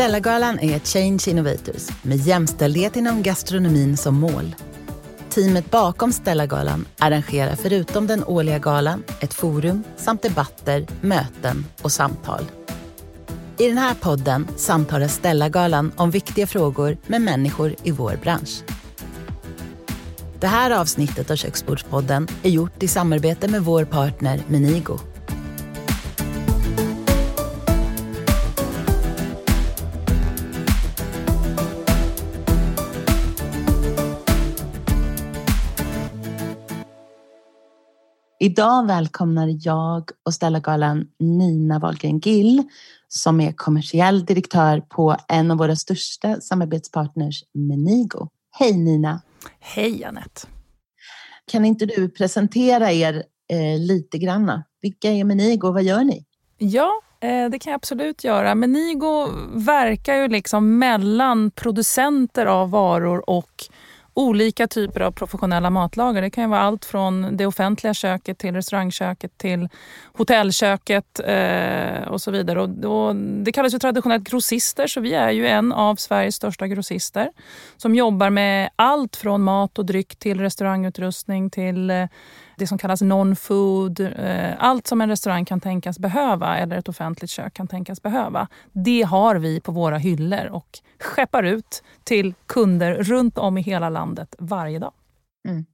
Stellagalan är Change Innovators med jämställdhet inom gastronomin som mål. Teamet bakom Stellagalan arrangerar förutom den årliga galan ett forum samt debatter, möten och samtal. I den här podden samtalar Stellagalan om viktiga frågor med människor i vår bransch. Det här avsnittet av Köksbordspodden är gjort i samarbete med vår partner Menigo. Idag välkomnar jag och Stellagalan Nina Wahlgren Gill som är kommersiell direktör på en av våra största samarbetspartners Menigo. Hej Nina! Hej Anette! Kan inte du presentera er eh, lite granna? Vilka är Menigo och vad gör ni? Ja, eh, det kan jag absolut göra. Menigo verkar ju liksom mellan producenter av varor och olika typer av professionella matlagare. Det kan ju vara allt från det offentliga köket till restaurangköket till hotellköket eh, och så vidare. Och, och det kallas ju traditionellt grossister så vi är ju en av Sveriges största grossister som jobbar med allt från mat och dryck till restaurangutrustning till eh, det som kallas non-food. Eh, allt som en restaurang kan tänkas behöva eller ett offentligt kök kan tänkas behöva. Det har vi på våra hyllor och skeppar ut till kunder runt om i hela landet varje dag. Mm.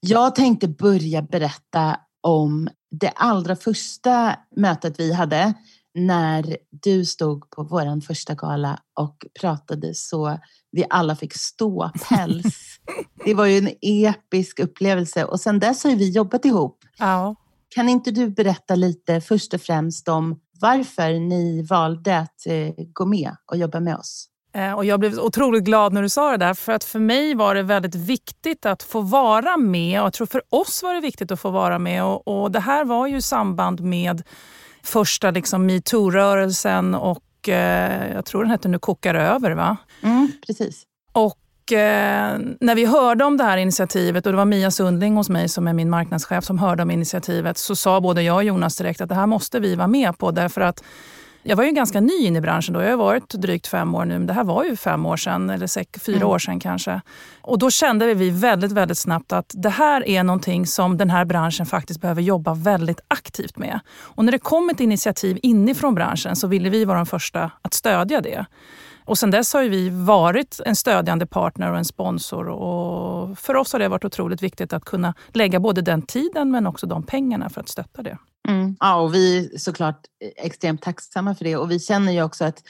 Jag tänkte börja berätta om det allra första mötet vi hade när du stod på vår första gala och pratade så vi alla fick stå päls. det var ju en episk upplevelse och sen dess har vi jobbat ihop. Ja. Kan inte du berätta lite först och främst om varför ni valde att eh, gå med och jobba med oss? Eh, och jag blev otroligt glad när du sa det där. För att för mig var det väldigt viktigt att få vara med. Och jag tror för oss var det viktigt att få vara med. Och, och det här var ju i samband med första liksom metoo-rörelsen och eh, jag tror den hette Nu kokar över. va? Mm, precis. Och eh, när vi hörde om det här initiativet och det var Mia Sundling hos mig som är min marknadschef som hörde om initiativet så sa både jag och Jonas direkt att det här måste vi vara med på därför att jag var ju ganska ny in i branschen då. Jag har varit drygt fem år nu, men det här var ju fem år sedan, eller sex, fyra mm. år sedan kanske. Och då kände vi väldigt, väldigt snabbt att det här är någonting som den här branschen faktiskt behöver jobba väldigt aktivt med. Och när det kom ett initiativ inifrån branschen så ville vi vara de första att stödja det. Och sen dess har vi varit en stödjande partner och en sponsor. Och för oss har det varit otroligt viktigt att kunna lägga både den tiden men också de pengarna för att stötta det. Mm. Ja, och vi är såklart extremt tacksamma för det och vi känner ju också att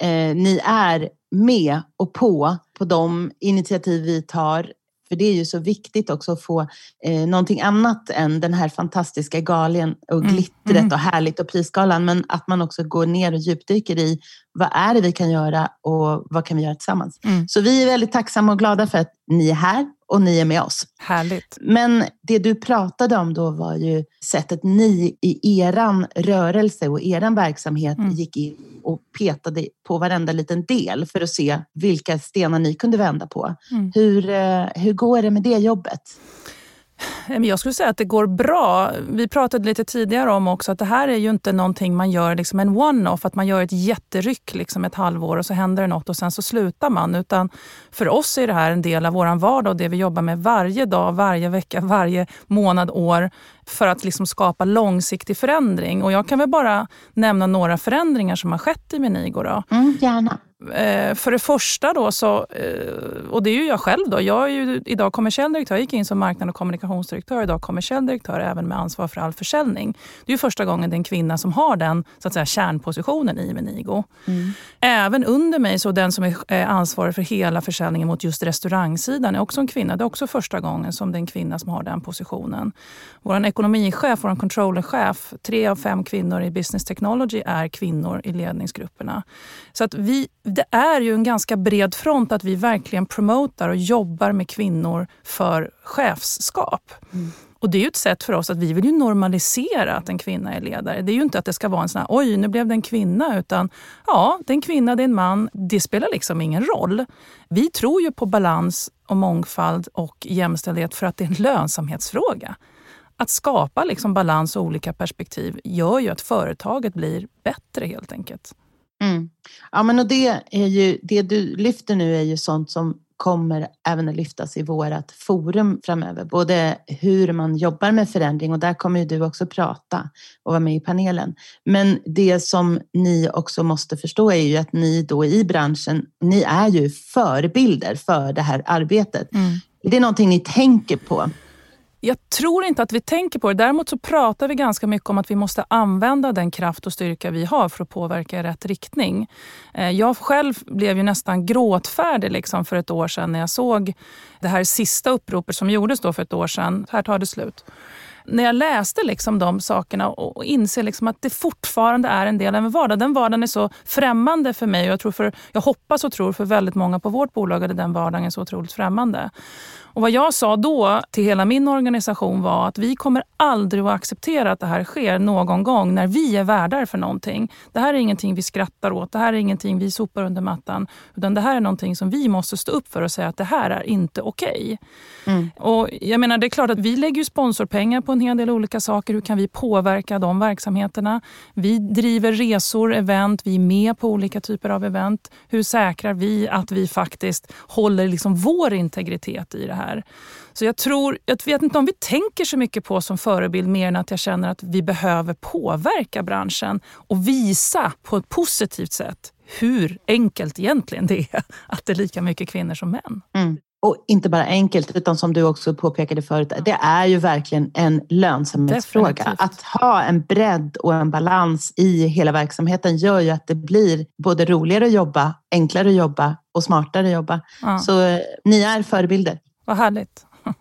eh, ni är med och på på de initiativ vi tar för det är ju så viktigt också att få eh, någonting annat än den här fantastiska galen och mm, glittret mm. och härligt och prisgalan. Men att man också går ner och djupdyker i vad är det vi kan göra och vad kan vi göra tillsammans? Mm. Så vi är väldigt tacksamma och glada för att ni är här och ni är med oss. Härligt. Men det du pratade om då var ju sättet ni i eran rörelse och eran verksamhet mm. gick in och petade på varenda liten del för att se vilka stenar ni kunde vända på. Mm. Hur, eh, hur går det med det jobbet? Jag skulle säga att det går bra. Vi pratade lite tidigare om också att det här är ju inte någonting man gör liksom en one-off, att man gör ett jätteryck liksom ett halvår och så händer det något och sen så slutar man. Utan för oss är det här en del av vår vardag och det vi jobbar med varje dag, varje vecka, varje månad, år för att liksom skapa långsiktig förändring. Och jag kan väl bara nämna några förändringar som har skett i Menigo. Då. Mm, gärna. Eh, för det första då, så, eh, och det är ju jag själv då. Jag är ju idag kommersiell direktör. Jag gick in som marknad och kommunikationsdirektör. Idag kommersiell direktör även med ansvar för all försäljning. Det är första gången det är en kvinna som har den så att säga, kärnpositionen i Menigo. Mm. Även under mig, så den som är ansvarig för hela försäljningen mot just restaurangsidan är också en kvinna. Det är också första gången som det är en kvinna som har den positionen. Vår ekonomichef, vår controllerchef, tre av fem kvinnor i business technology är kvinnor i ledningsgrupperna. Så att vi det är ju en ganska bred front att vi verkligen promotar och jobbar med kvinnor för chefskap. Mm. Och det är ju ett sätt för oss att vi vill ju normalisera att en kvinna är ledare. Det är ju inte att det ska vara en sån här, oj nu blev det en kvinna, utan ja, det är en kvinna, det är en man. Det spelar liksom ingen roll. Vi tror ju på balans och mångfald och jämställdhet för att det är en lönsamhetsfråga. Att skapa liksom balans och olika perspektiv gör ju att företaget blir bättre helt enkelt. Mm. Ja, men och det, är ju, det du lyfter nu är ju sånt som kommer även att lyftas i vårt forum framöver. Både hur man jobbar med förändring och där kommer ju du också prata och vara med i panelen. Men det som ni också måste förstå är ju att ni då i branschen, ni är ju förebilder för det här arbetet. Mm. Är det någonting ni tänker på? Jag tror inte att vi tänker på det. Däremot så pratar vi ganska mycket om att vi måste använda den kraft och styrka vi har för att påverka i rätt riktning. Eh, jag själv blev ju nästan gråtfärdig liksom för ett år sedan när jag såg det här sista uppropet som gjordes då för ett år sedan. Här tar det slut när jag läste liksom de sakerna och inser liksom att det fortfarande är en del av en vardag. Den vardagen är så främmande för mig och jag, tror för, jag hoppas och tror för väldigt många på vårt bolag att den vardagen är så otroligt främmande. Och vad jag sa då till hela min organisation var att vi kommer aldrig att acceptera att det här sker någon gång när vi är värdar för någonting. Det här är ingenting vi skrattar åt, det här är ingenting vi sopar under mattan. Utan det här är någonting som vi måste stå upp för och säga att det här är inte okej. Okay. Mm. Och jag menar, det är klart att vi lägger sponsorpengar på en hel del olika saker. Hur kan vi påverka de verksamheterna? Vi driver resor, event, vi är med på olika typer av event. Hur säkrar vi att vi faktiskt håller liksom vår integritet i det här? Här. Så jag tror, jag vet inte om vi tänker så mycket på som förebild mer än att jag känner att vi behöver påverka branschen och visa på ett positivt sätt hur enkelt egentligen det är att det är lika mycket kvinnor som män. Mm. Och inte bara enkelt, utan som du också påpekade förut, det är ju verkligen en lönsamhetsfråga. Definitivt. Att ha en bredd och en balans i hela verksamheten gör ju att det blir både roligare att jobba, enklare att jobba och smartare att jobba. Ja. Så eh, ni är förebilder. Vad härligt.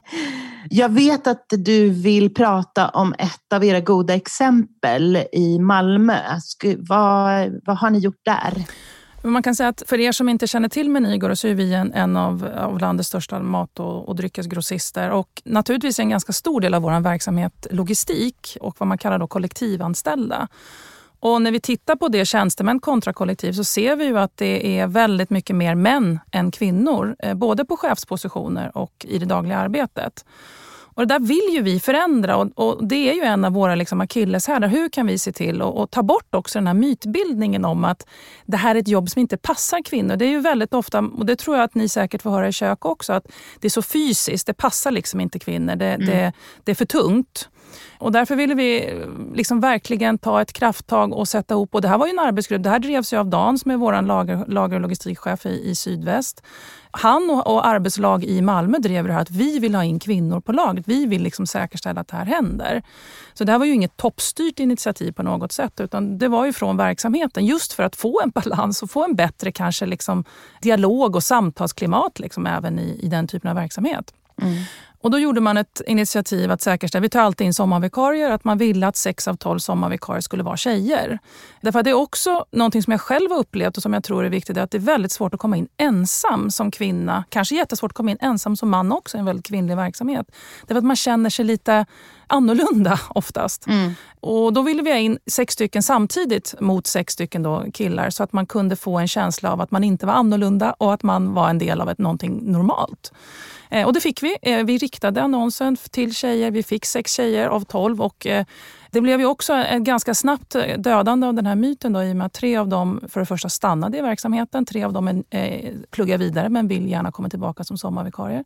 Jag vet att du vill prata om ett av era goda exempel i Malmö. Vad, vad har ni gjort där? Man kan säga att för er som inte känner till Menygård så är vi en, en av, av landets största mat och, och dryckesgrossister. Och naturligtvis är en ganska stor del av vår verksamhet logistik och vad man kallar då kollektivanställda. Och när vi tittar på det tjänstemän kontra kollektiv så ser vi ju att det är väldigt mycket mer män än kvinnor. Eh, både på chefspositioner och i det dagliga arbetet. Och det där vill ju vi förändra och, och det är ju en av våra liksom akilleshärdar. Hur kan vi se till att ta bort också den här mytbildningen om att det här är ett jobb som inte passar kvinnor. Det är ju väldigt ofta, och det tror jag att ni säkert får höra i kök också, att det är så fysiskt, det passar liksom inte kvinnor. Det, mm. det, det är för tungt. Och därför ville vi eh, liksom verkligen ta ett krafttag och sätta ihop. Och det här var ju en arbetsgrupp. Det här drevs ju av Dan som är vår lager, lager och logistikchef i, i Sydväst. Han och, och, arbetslag i Malmö drev det här att vi vill ha in kvinnor på laget. Vi vill liksom säkerställa att det här händer. Så det här var ju inget toppstyrt initiativ på något sätt utan det var ju från verksamheten just för att få en balans och få en bättre kanske liksom dialog och samtalsklimat liksom även i, i den typen av verksamhet. Mm. Och då gjorde man ett initiativ att säkerställa, vi tar alltid in sommarvikarier, att man ville att sex av tolv sommarvikarier skulle vara tjejer. Därför att det är också någonting som jag själv har upplevt och som jag tror är viktigt, är att det är väldigt svårt att komma in ensam som kvinna. Kanske jättesvårt att komma in ensam som man också i en väldigt kvinnlig verksamhet. Därför att man känner sig lite annorlunda oftast. Mm. Och då ville vi ha in sex stycken samtidigt mot sex stycken då killar så att man kunde få en känsla av att man inte var annorlunda och att man var en del av ett, någonting normalt. Eh, och det fick vi. Eh, vi riktade annonsen till tjejer. Vi fick sex tjejer av tolv. Och, eh, det blev ju också ett ganska snabbt dödande av den här myten då, i och med att tre av dem för det första stannade i verksamheten. Tre av dem eh, pluggar vidare men vill gärna komma tillbaka som sommarvikarier.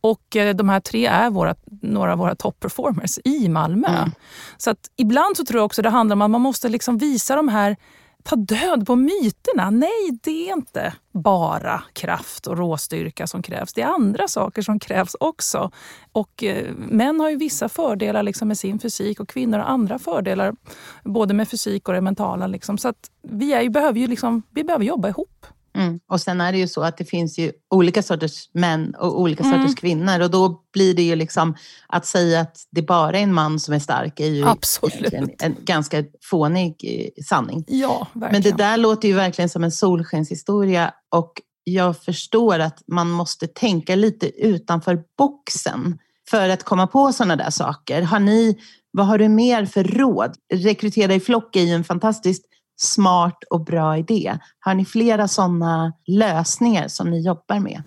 Och eh, de här tre är våra, några av våra top performers i Malmö. Mm. Så att ibland så tror jag också det handlar om att man måste liksom visa de här ta död på myterna. Nej, det är inte bara kraft och råstyrka som krävs. Det är andra saker som krävs också. Och eh, män har ju vissa fördelar liksom med sin fysik och kvinnor har andra fördelar både med fysik och det mentala. Liksom. Så att vi, är, behöver ju liksom, vi behöver jobba ihop. Mm. Och sen är det ju så att det finns ju olika sorters män och olika mm. sorters kvinnor och då blir det ju liksom att säga att det bara är en man som är stark är ju en ganska fånig eh, sanning. Ja, verkligen. Men det där låter ju verkligen som en solskenshistoria och jag förstår att man måste tänka lite utanför boxen för att komma på sådana där saker. Har ni, vad har du mer för råd? Rekrytera i flock är ju en fantastiskt smart och bra idé. Har ni flera sådana lösningar som ni jobbar med?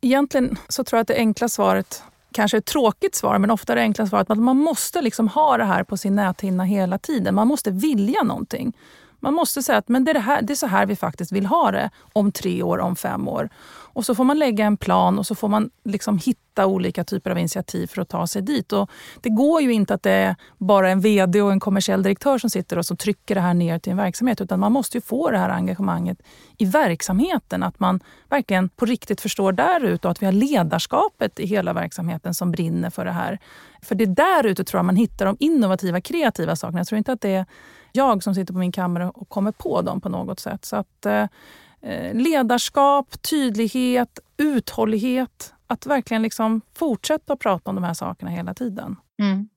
Egentligen så tror jag att det enkla svaret kanske ett tråkigt svar, men ofta det enkla svaret att man måste liksom ha det här på sin näthinna hela tiden. Man måste vilja någonting. Man måste säga att men det, är det, här, det är så här vi faktiskt vill ha det om tre år, om fem år. Och så får man lägga en plan och så får man liksom hitta olika typer av initiativ för att ta sig dit. Och det går ju inte att det är bara en VD och en kommersiell direktör som sitter och som trycker det här ner till en verksamhet. Utan man måste ju få det här engagemanget i verksamheten. Att man verkligen på riktigt förstår där ute och att vi har ledarskapet i hela verksamheten som brinner för det här. För det är där ute tror jag man hittar de innovativa, kreativa sakerna. Jag tror inte att det är jag som sitter på min kammare och kommer på dem på något sätt. Så att eh, Eh, ledarskap, tydlighet, uthållighet. Att verkligen liksom fortsätta prata om de här sakerna hela tiden. Mm.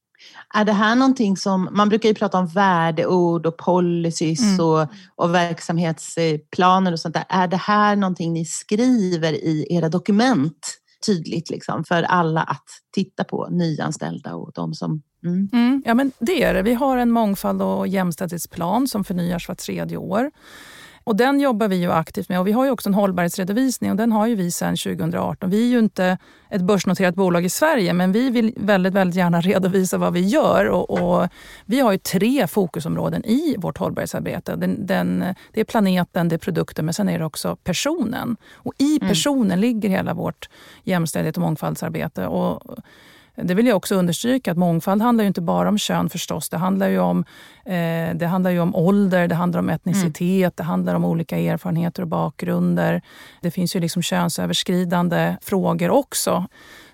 Är det här någonting som, man brukar ju prata om värdeord och policies mm. och, och verksamhetsplaner och sånt där. Är det här någonting ni skriver i era dokument tydligt liksom, för alla att titta på, nyanställda och de som Mm. Mm, ja, men det är det. Vi har en mångfald och jämställdhetsplan som förnyas var tredje år. Och den jobbar vi ju aktivt med och vi har ju också en hållbarhetsredovisning och den har ju vi sedan 2018. Vi är ju inte ett börsnoterat bolag i Sverige men vi vill väldigt, väldigt gärna redovisa vad vi gör. Och, och vi har ju tre fokusområden i vårt hållbarhetsarbete. Den, den, det är planeten, det är produkten men sen är det också personen. Och i mm. personen mm. ligger hela vårt jämställdhet och mångfaldsarbete. Och det vill jag också understryka att mångfald handlar ju inte bara om kön förstås. Det handlar ju om, eh, det handlar ju om ålder, det handlar om etnicitet, mm. det handlar om olika erfarenheter och bakgrunder. Det finns ju liksom könsöverskridande frågor också.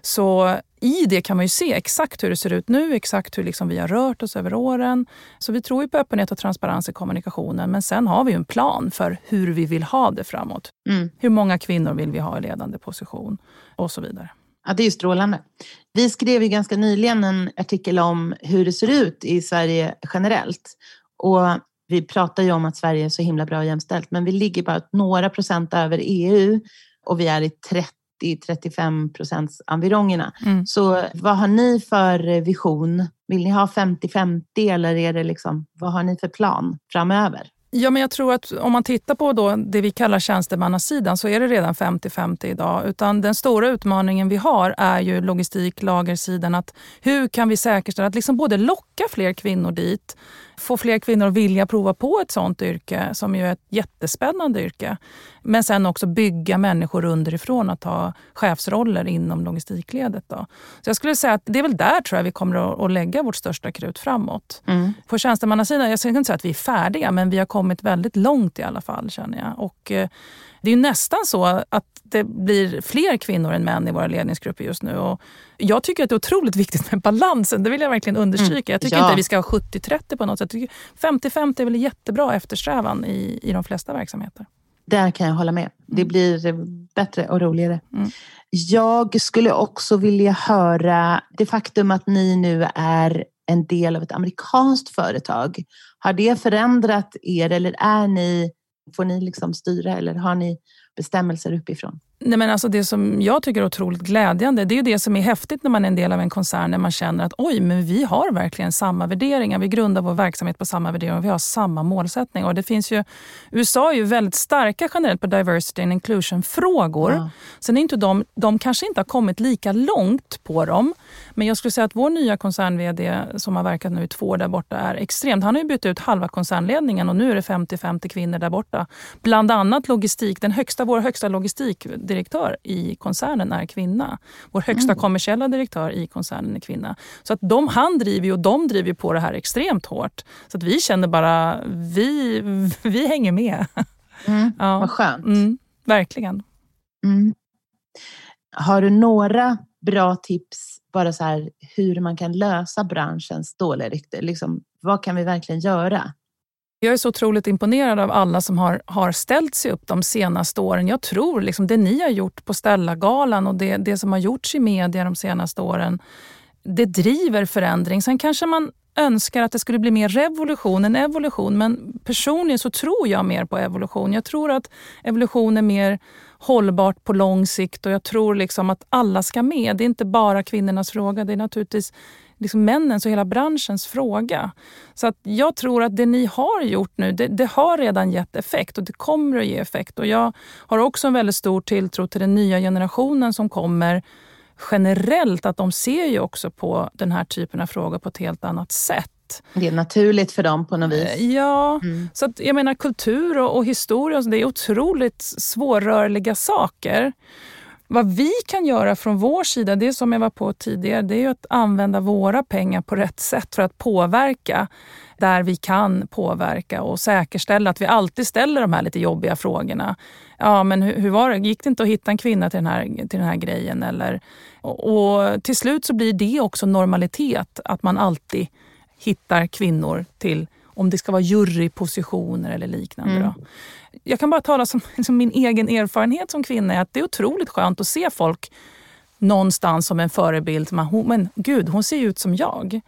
Så i det kan man ju se exakt hur det ser ut nu, exakt hur liksom vi har rört oss över åren. Så vi tror ju på öppenhet och transparens i kommunikationen. Men sen har vi en plan för hur vi vill ha det framåt. Mm. Hur många kvinnor vill vi ha i ledande position? Och så vidare. Ja, det är ju strålande. Vi skrev ju ganska nyligen en artikel om hur det ser ut i Sverige generellt. Och vi pratar ju om att Sverige är så himla bra och jämställt, men vi ligger bara några procent över EU och vi är i 30-35 procents environgerna. Mm. Så vad har ni för vision? Vill ni ha 50-50 eller är det liksom, vad har ni för plan framöver? Ja, men jag tror att om man tittar på då det vi kallar tjänstemannasidan så är det redan 50-50 idag. Utan den stora utmaningen vi har är ju logistik, lagersidan. Att hur kan vi säkerställa att liksom både locka fler kvinnor dit få fler kvinnor att vilja prova på ett sånt yrke som ju är ett jättespännande yrke. Men sen också bygga människor underifrån att ta chefsroller inom logistikledet. Då. Så jag skulle säga att det är väl där tror jag vi kommer att lägga vårt största krut framåt. Mm. På tjänstemannasidan, jag ska inte säga att vi är färdiga men vi har kommit väldigt långt i alla fall känner jag. Och, eh, det är nästan så att det blir fler kvinnor än män i våra ledningsgrupper just nu. Och jag tycker att det är otroligt viktigt med balansen. Det vill jag verkligen understryka. Jag tycker ja. inte att vi ska ha 70-30 på något sätt. 50-50 är väl jättebra eftersträvan i, i de flesta verksamheter. Där kan jag hålla med. Det mm. blir bättre och roligare. Mm. Jag skulle också vilja höra det faktum att ni nu är en del av ett amerikanskt företag. Har det förändrat er eller är ni Får ni liksom styra eller har ni bestämmelser uppifrån? Nej, men alltså det som jag tycker är otroligt glädjande, det är ju det som är häftigt när man är en del av en koncern, när man känner att oj, men vi har verkligen samma värderingar. Vi grundar vår verksamhet på samma värderingar och vi har samma målsättning. Och det finns ju, USA är ju väldigt starka generellt på diversity and inclusion-frågor. Ja. Sen är inte de, de kanske inte har kommit lika långt på dem, men jag skulle säga att vår nya koncern-VD som har verkat nu i två år där borta är extremt. Han har ju bytt ut halva koncernledningen och nu är det 50-50 kvinnor där borta. Bland annat logistik, den högsta, vår högsta logistikdirektör i koncernen är kvinna. Vår högsta mm. kommersiella direktör i koncernen är kvinna. Så att de, han driver ju och de driver på det här extremt hårt. Så att vi känner bara, vi, vi hänger med. Mm, ja. Vad skönt. Mm, verkligen. Mm. Har du några bra tips bara så här, hur man kan lösa branschens dåliga rykte. Liksom, vad kan vi verkligen göra? Jag är så otroligt imponerad av alla som har, har ställt sig upp de senaste åren. Jag tror liksom det ni har gjort på Stellagalan och det, det som har gjorts i media de senaste åren, det driver förändring. Sen kanske man önskar att det skulle bli mer revolution än evolution. Men personligen så tror jag mer på evolution. Jag tror att evolution är mer hållbart på lång sikt och jag tror liksom att alla ska med. Det är inte bara kvinnornas fråga, det är naturligtvis liksom männens och hela branschens fråga. Så att jag tror att det ni har gjort nu, det, det, har redan gett effekt och det kommer att ge effekt. Och jag har också en väldigt stor tilltro till den nya generationen som kommer generellt, att de ser ju också på den här typen av frågor på ett helt annat sätt. Det är naturligt för dem på något vis. Eh, ja, mm. så att, jag menar kultur och, och historia, det är otroligt svårrörliga saker. Vad vi kan göra från vår sida, det som jag var på tidigare, det är att använda våra pengar på rätt sätt för att påverka där vi kan påverka och säkerställa att vi alltid ställer de här lite jobbiga frågorna. Ja, men hur, hur var det? Gick det inte att hitta en kvinna till den här, till den här grejen? Eller, och, och till slut så blir det också normalitet, att man alltid hittar kvinnor till om det ska vara jurypositioner eller liknande. Mm. Jag kan bara tala som, som, min egen erfarenhet som kvinna, att det är otroligt skönt att se folk någonstans som en förebild. Man, hon, men gud, hon ser ut som jag.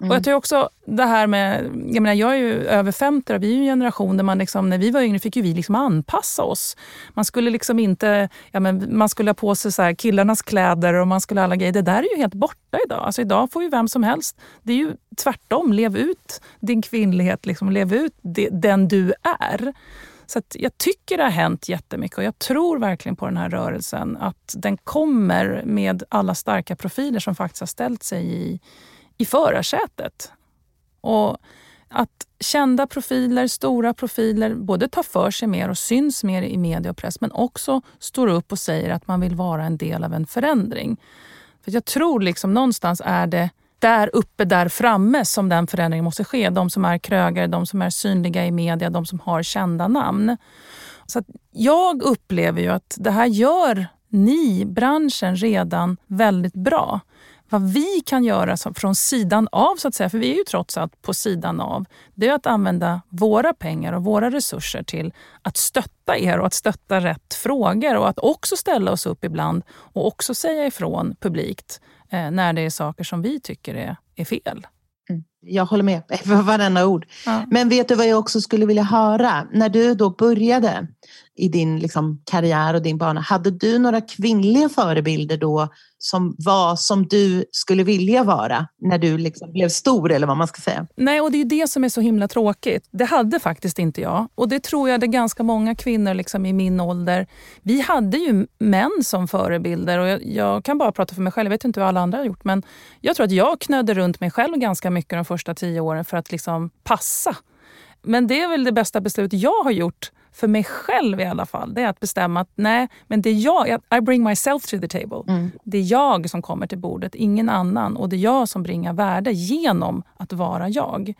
Mm. Och jag tror också det här med, jag menar jag är ju över 50 och vi är ju en generation där man liksom, när vi var yngre fick ju vi liksom anpassa oss. Man skulle liksom inte, ja men man skulle ha på sig så här killarnas kläder och man skulle alla grejer. Det där är ju helt borta idag. Alltså idag får ju vem som helst, det är ju tvärtom, lev ut din kvinnlighet, liksom, lev ut det, den du är. Så jag tycker det har hänt jättemycket och jag tror verkligen på den här rörelsen. Att den kommer med alla starka profiler som faktiskt har ställt sig i i förarsätet. Och att kända profiler, stora profiler, både tar för sig mer och syns mer i media och press men också står upp och säger att man vill vara en del av en förändring. För Jag tror liksom någonstans är det där uppe, där framme som den förändringen måste ske. De som är krögare, de som är synliga i media, de som har kända namn. Så jag upplever ju att det här gör ni, branschen, redan väldigt bra vad vi kan göra från sidan av, så att säga, för vi är ju trots allt på sidan av, det är att använda våra pengar och våra resurser till att stötta er och att stötta rätt frågor och att också ställa oss upp ibland och också säga ifrån publikt eh, när det är saker som vi tycker är, är fel. Mm. Jag håller med för varenda ord. Ja. Men vet du vad jag också skulle vilja höra? När du då började i din liksom, karriär och din bana, hade du några kvinnliga förebilder då som var som du skulle vilja vara när du liksom blev stor eller vad man ska säga? Nej, och det är det som är så himla tråkigt. Det hade faktiskt inte jag. Och det tror jag det är ganska många kvinnor liksom i min ålder. Vi hade ju män som förebilder och jag, jag, kan bara prata för mig själv. Jag vet inte hur alla andra har gjort men jag tror att jag knödde runt mig själv ganska mycket de första tio åren för att liksom passa. Men det är väl det bästa beslut jag har gjort för mig själv i alla fall, det är att bestämma att nej, men det är jag, I bring myself to the table. Mm. Det är jag som kommer till bordet, ingen annan. Och det är jag som bringar värde genom att vara jag.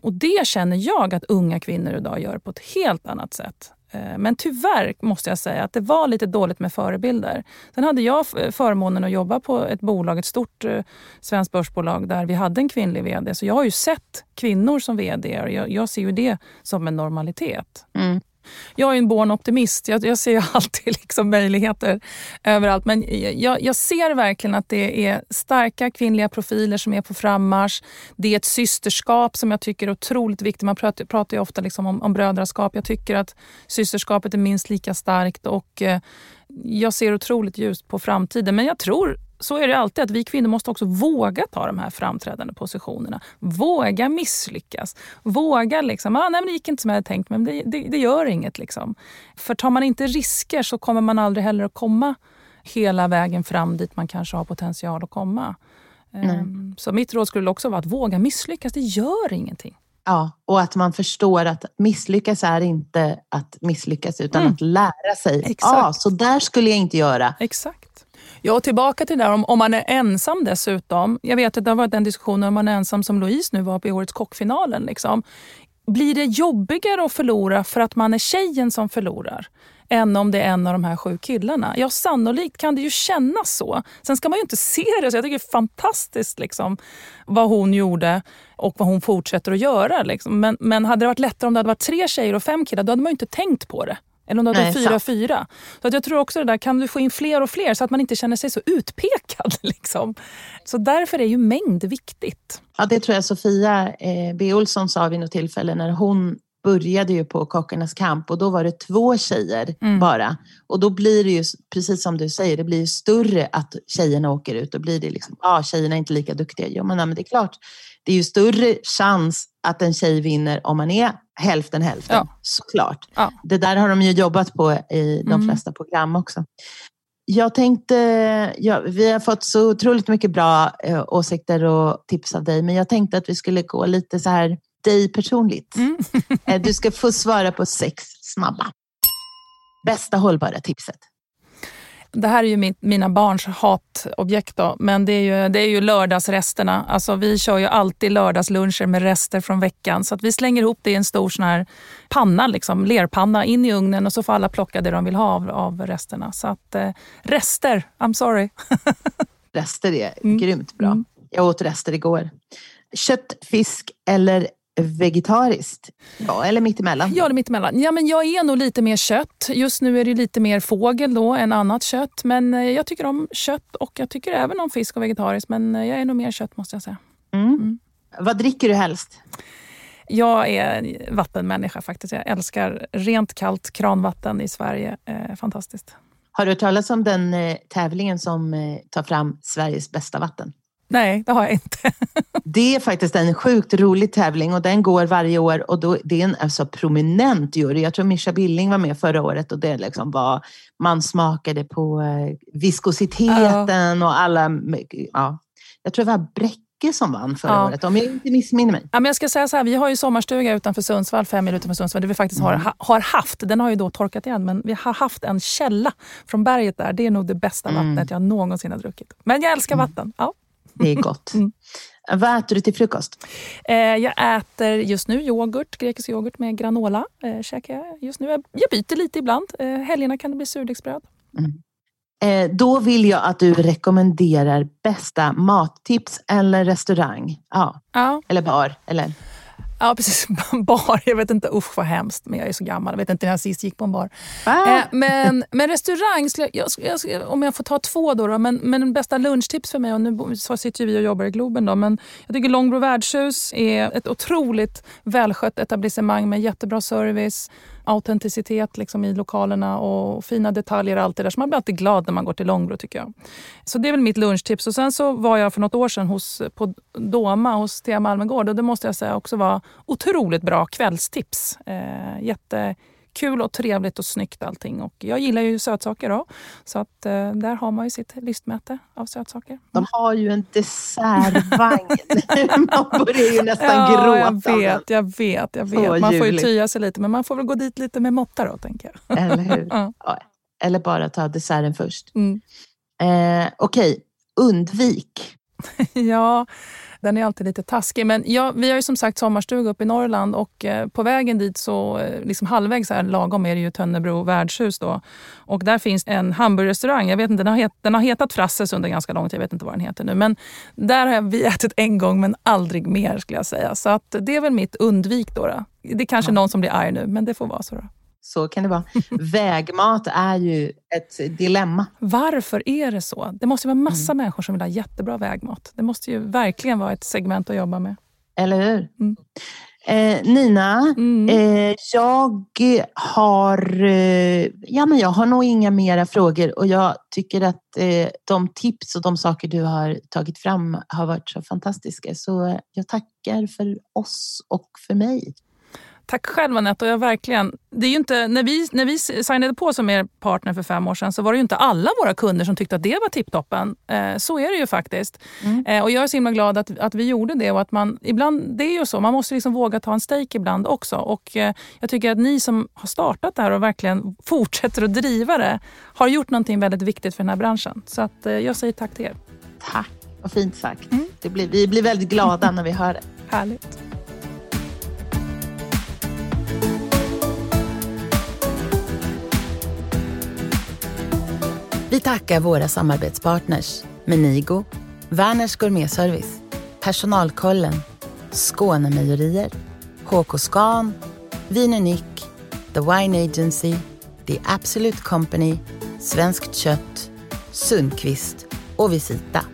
Och det känner jag att unga kvinnor idag gör på ett helt annat sätt. Eh, men tyvärr måste jag säga att det var lite dåligt med förebilder. Sen hade jag förmånen att jobba på ett bolag, ett stort eh, svenskt börsbolag där vi hade en kvinnlig VD. Så jag har ju sett kvinnor som VD och jag, jag ser ju det som en normalitet. Mm. Jag är en born optimist. Jag, jag ser alltid liksom möjligheter överallt. Men jag, jag, ser verkligen att det är starka kvinnliga profiler som är på frammarsch. Det är ett systerskap som jag tycker är otroligt viktigt. Man pratar, pratar ju ofta liksom om, om brödraskap. Jag tycker att systerskapet är minst lika starkt. och eh, jag ser otroligt ljust på framtiden. Men jag tror så är det alltid, att vi kvinnor måste också våga ta de här framträdande positionerna. Våga misslyckas. Våga liksom, ah, nej men det gick inte som jag hade tänkt men det, det, det gör inget. Liksom. För tar man inte risker så kommer man aldrig heller att komma hela vägen fram dit man kanske har potential att komma. Mm. Så mitt råd skulle också vara att våga misslyckas. Det gör ingenting. Ja, och att man förstår att misslyckas är inte att misslyckas utan mm. att lära sig. Exakt. Ja, så där skulle jag inte göra. Exakt. Ja, tillbaka till det där om, om man är ensam dessutom. Jag vet att det har varit en diskussion om man är ensam som Louise nu var på årets kockfinalen. Liksom. Blir det jobbigare att förlora för att man är tjejen som förlorar? än om det är en av de här sju killarna. Ja, sannolikt kan det ju kännas så. Sen ska man ju inte se det så. Jag tycker det är fantastiskt liksom, vad hon gjorde och vad hon fortsätter att göra. Liksom. Men, men hade det varit lättare om det hade varit tre tjejer och fem killar, då hade man ju inte tänkt på det. Eller om du hade fyra, sant. fyra. Så att jag tror också det där, kan du få in fler och fler så att man inte känner sig så utpekad. Liksom. Så därför är ju mängd viktigt. Ja, det tror jag Sofia eh, B Olsson sa vid något tillfälle när hon började ju på Kockarnas kamp och då var det två tjejer mm. bara. Och då blir det ju, precis som du säger, det blir ju större att tjejerna åker ut. Då blir det liksom, ja ah, tjejerna är inte lika duktiga. Jo men, nej, men det är klart, det är ju större chans att en tjej vinner om man är hälften hälften. Ja. Såklart. Ja. Det där har de ju jobbat på i de mm. flesta program också. Jag tänkte, ja, vi har fått så otroligt mycket bra eh, åsikter och tips av dig, men jag tänkte att vi skulle gå lite så här dig personligt. Mm. Eh, du ska få svara på sex snabba. Bästa hållbara tipset? Det här är ju min, mina barns hatobjekt då, men det är ju, det är ju lördagsresterna. Alltså, vi kör ju alltid lördagsluncher med rester från veckan. Så att vi slänger ihop det i en stor sån här panna, liksom, lerpanna, in i ugnen och så får alla plocka det de vill ha av, av resterna. Så att eh, rester, I'm sorry. rester är mm. grymt bra. Mm. Jag åt rester igår. Kött, fisk eller vegetariskt? Ja, eller mittemellan? Ja, eller mittemellan. Ja, men jag är nog lite mer kött. Just nu är det lite mer fågel då än annat kött. Men eh, jag tycker om kött och jag tycker även om fisk och vegetariskt. Men eh, jag är nog mer kött måste jag säga. Mm. Mm. Vad dricker du helst? Jag är vattenmänniska faktiskt. Jag älskar rent kallt kranvatten i Sverige. Eh, fantastiskt. Har du hört talas om den eh, tävlingen som eh, tar fram Sveriges bästa vatten? Nej, det har jag inte. det är faktiskt en sjukt rolig tävling och den går varje år och då, det är en alltså, prominent jury. Jag tror Mischa Billing var med förra året och det liksom var, man smakade på eh, viskositeten ja. och alla... Ja, jag tror det var Bräcke som vann förra ja. året, om jag inte missminner mig. Ja, men jag ska säga så här, vi har ju sommarstuga utanför Sundsvall, fem mil utanför Sundsvall, där vi faktiskt mm. har, har haft, den har ju då torkat igen, men vi har haft en källa från berget där. Det är nog det bästa mm. vattnet jag någonsin har druckit. Men jag älskar mm. vatten. Ja. Det är gott. Mm. Vad äter du till frukost? Eh, jag äter just nu yoghurt, grekisk yoghurt med granola. Eh, käkar jag just nu. Jag byter lite ibland. Eh, helgerna kan det bli surdegsbröd. Mm. Eh, då vill jag att du rekommenderar bästa mattips eller restaurang. Ja. ja. Eller bar. Eller? Ja, precis. Bar. Jag vet inte, usch vad hemskt. Men jag är så gammal. Jag vet inte när jag sist gick på en bar. Ah. Eh, men, men restaurang, jag, jag, om jag får ta två då. då men, men bästa lunchtips för mig, och nu så sitter vi och jobbar i Globen då, men jag tycker Långbro värdshus är ett otroligt välskött etablissemang med jättebra service autenticitet liksom i lokalerna och fina detaljer och allt det där. Så man blir alltid glad när man går till Långbro tycker jag. Så det är väl mitt lunchtips. Och sen så var jag för något år sedan hos, på Doma hos Thea Malmegård och det måste jag säga också var otroligt bra kvällstips. Eh, jätte kul och trevligt och snyggt allting. Och jag gillar ju sötsaker då. Så att eh, där har man ju sitt listmäte av sötsaker. De har ju en dessertvagn. man börjar ju nästan ja, gråta. Jag vet, jag vet. Jag vet. man får ju tya sig lite, men man får väl gå dit lite med måtta då, tänker jag. Eller hur? ja. Eller bara ta desserten först. Mm. Eh, Okej, okay. undvik. ja, den är alltid lite taskig. Men ja, vi har ju som sagt sommarstuga uppe i Norrland och eh, på vägen dit så eh, liksom halvvägs här lagom är det ju Tönnebro värdshus då. Och där finns en hamburgerrestaurang. Jag vet inte, den har, het, den har hetat Frasses under ganska lång tid. Jag vet inte vad den heter nu. Men där har vi ätit en gång men aldrig mer skulle jag säga. Så att det är väl mitt undvik då. då. Det är kanske ja. någon som blir arg nu men det får vara så. Då. Så kan det vara. Vägmat är ju ett dilemma. Varför är det så? Det måste vara massa mm. människor som vill ha jättebra vägmat. Det måste ju verkligen vara ett segment att jobba med. Eller hur? Mm. Eh, Nina, mm. eh, jag har, eh, ja, men jag har nog inga mera frågor och jag tycker att eh, de tips och de saker du har tagit fram har varit så fantastiska. Så jag tackar för oss och för mig. Tack själv Anette. Och jag verkligen, det är ju inte, när, vi, när vi signade på som er partner för fem år sedan så var det ju inte alla våra kunder som tyckte att det var tipptoppen. Eh, så är det ju faktiskt. Mm. Eh, och jag är så himla glad att, att vi gjorde det. Och att man, ibland, det är ju så, man måste liksom våga ta en stake ibland också. Och eh, jag tycker att ni som har startat det här och verkligen fortsätter att driva det har gjort någonting väldigt viktigt för den här branschen. Så att, eh, jag säger tack till er. Tack, vad fint sagt. Mm. Det blir, vi blir väldigt glada när vi hör det. Härligt. Vi tackar våra samarbetspartners Menigo, Werners Gourmetservice, Personalkollen, Skånemejerier, HK Scan, Vin Unik, The Wine Agency, The Absolute Company, Svenskt Kött, Sundqvist och Visita.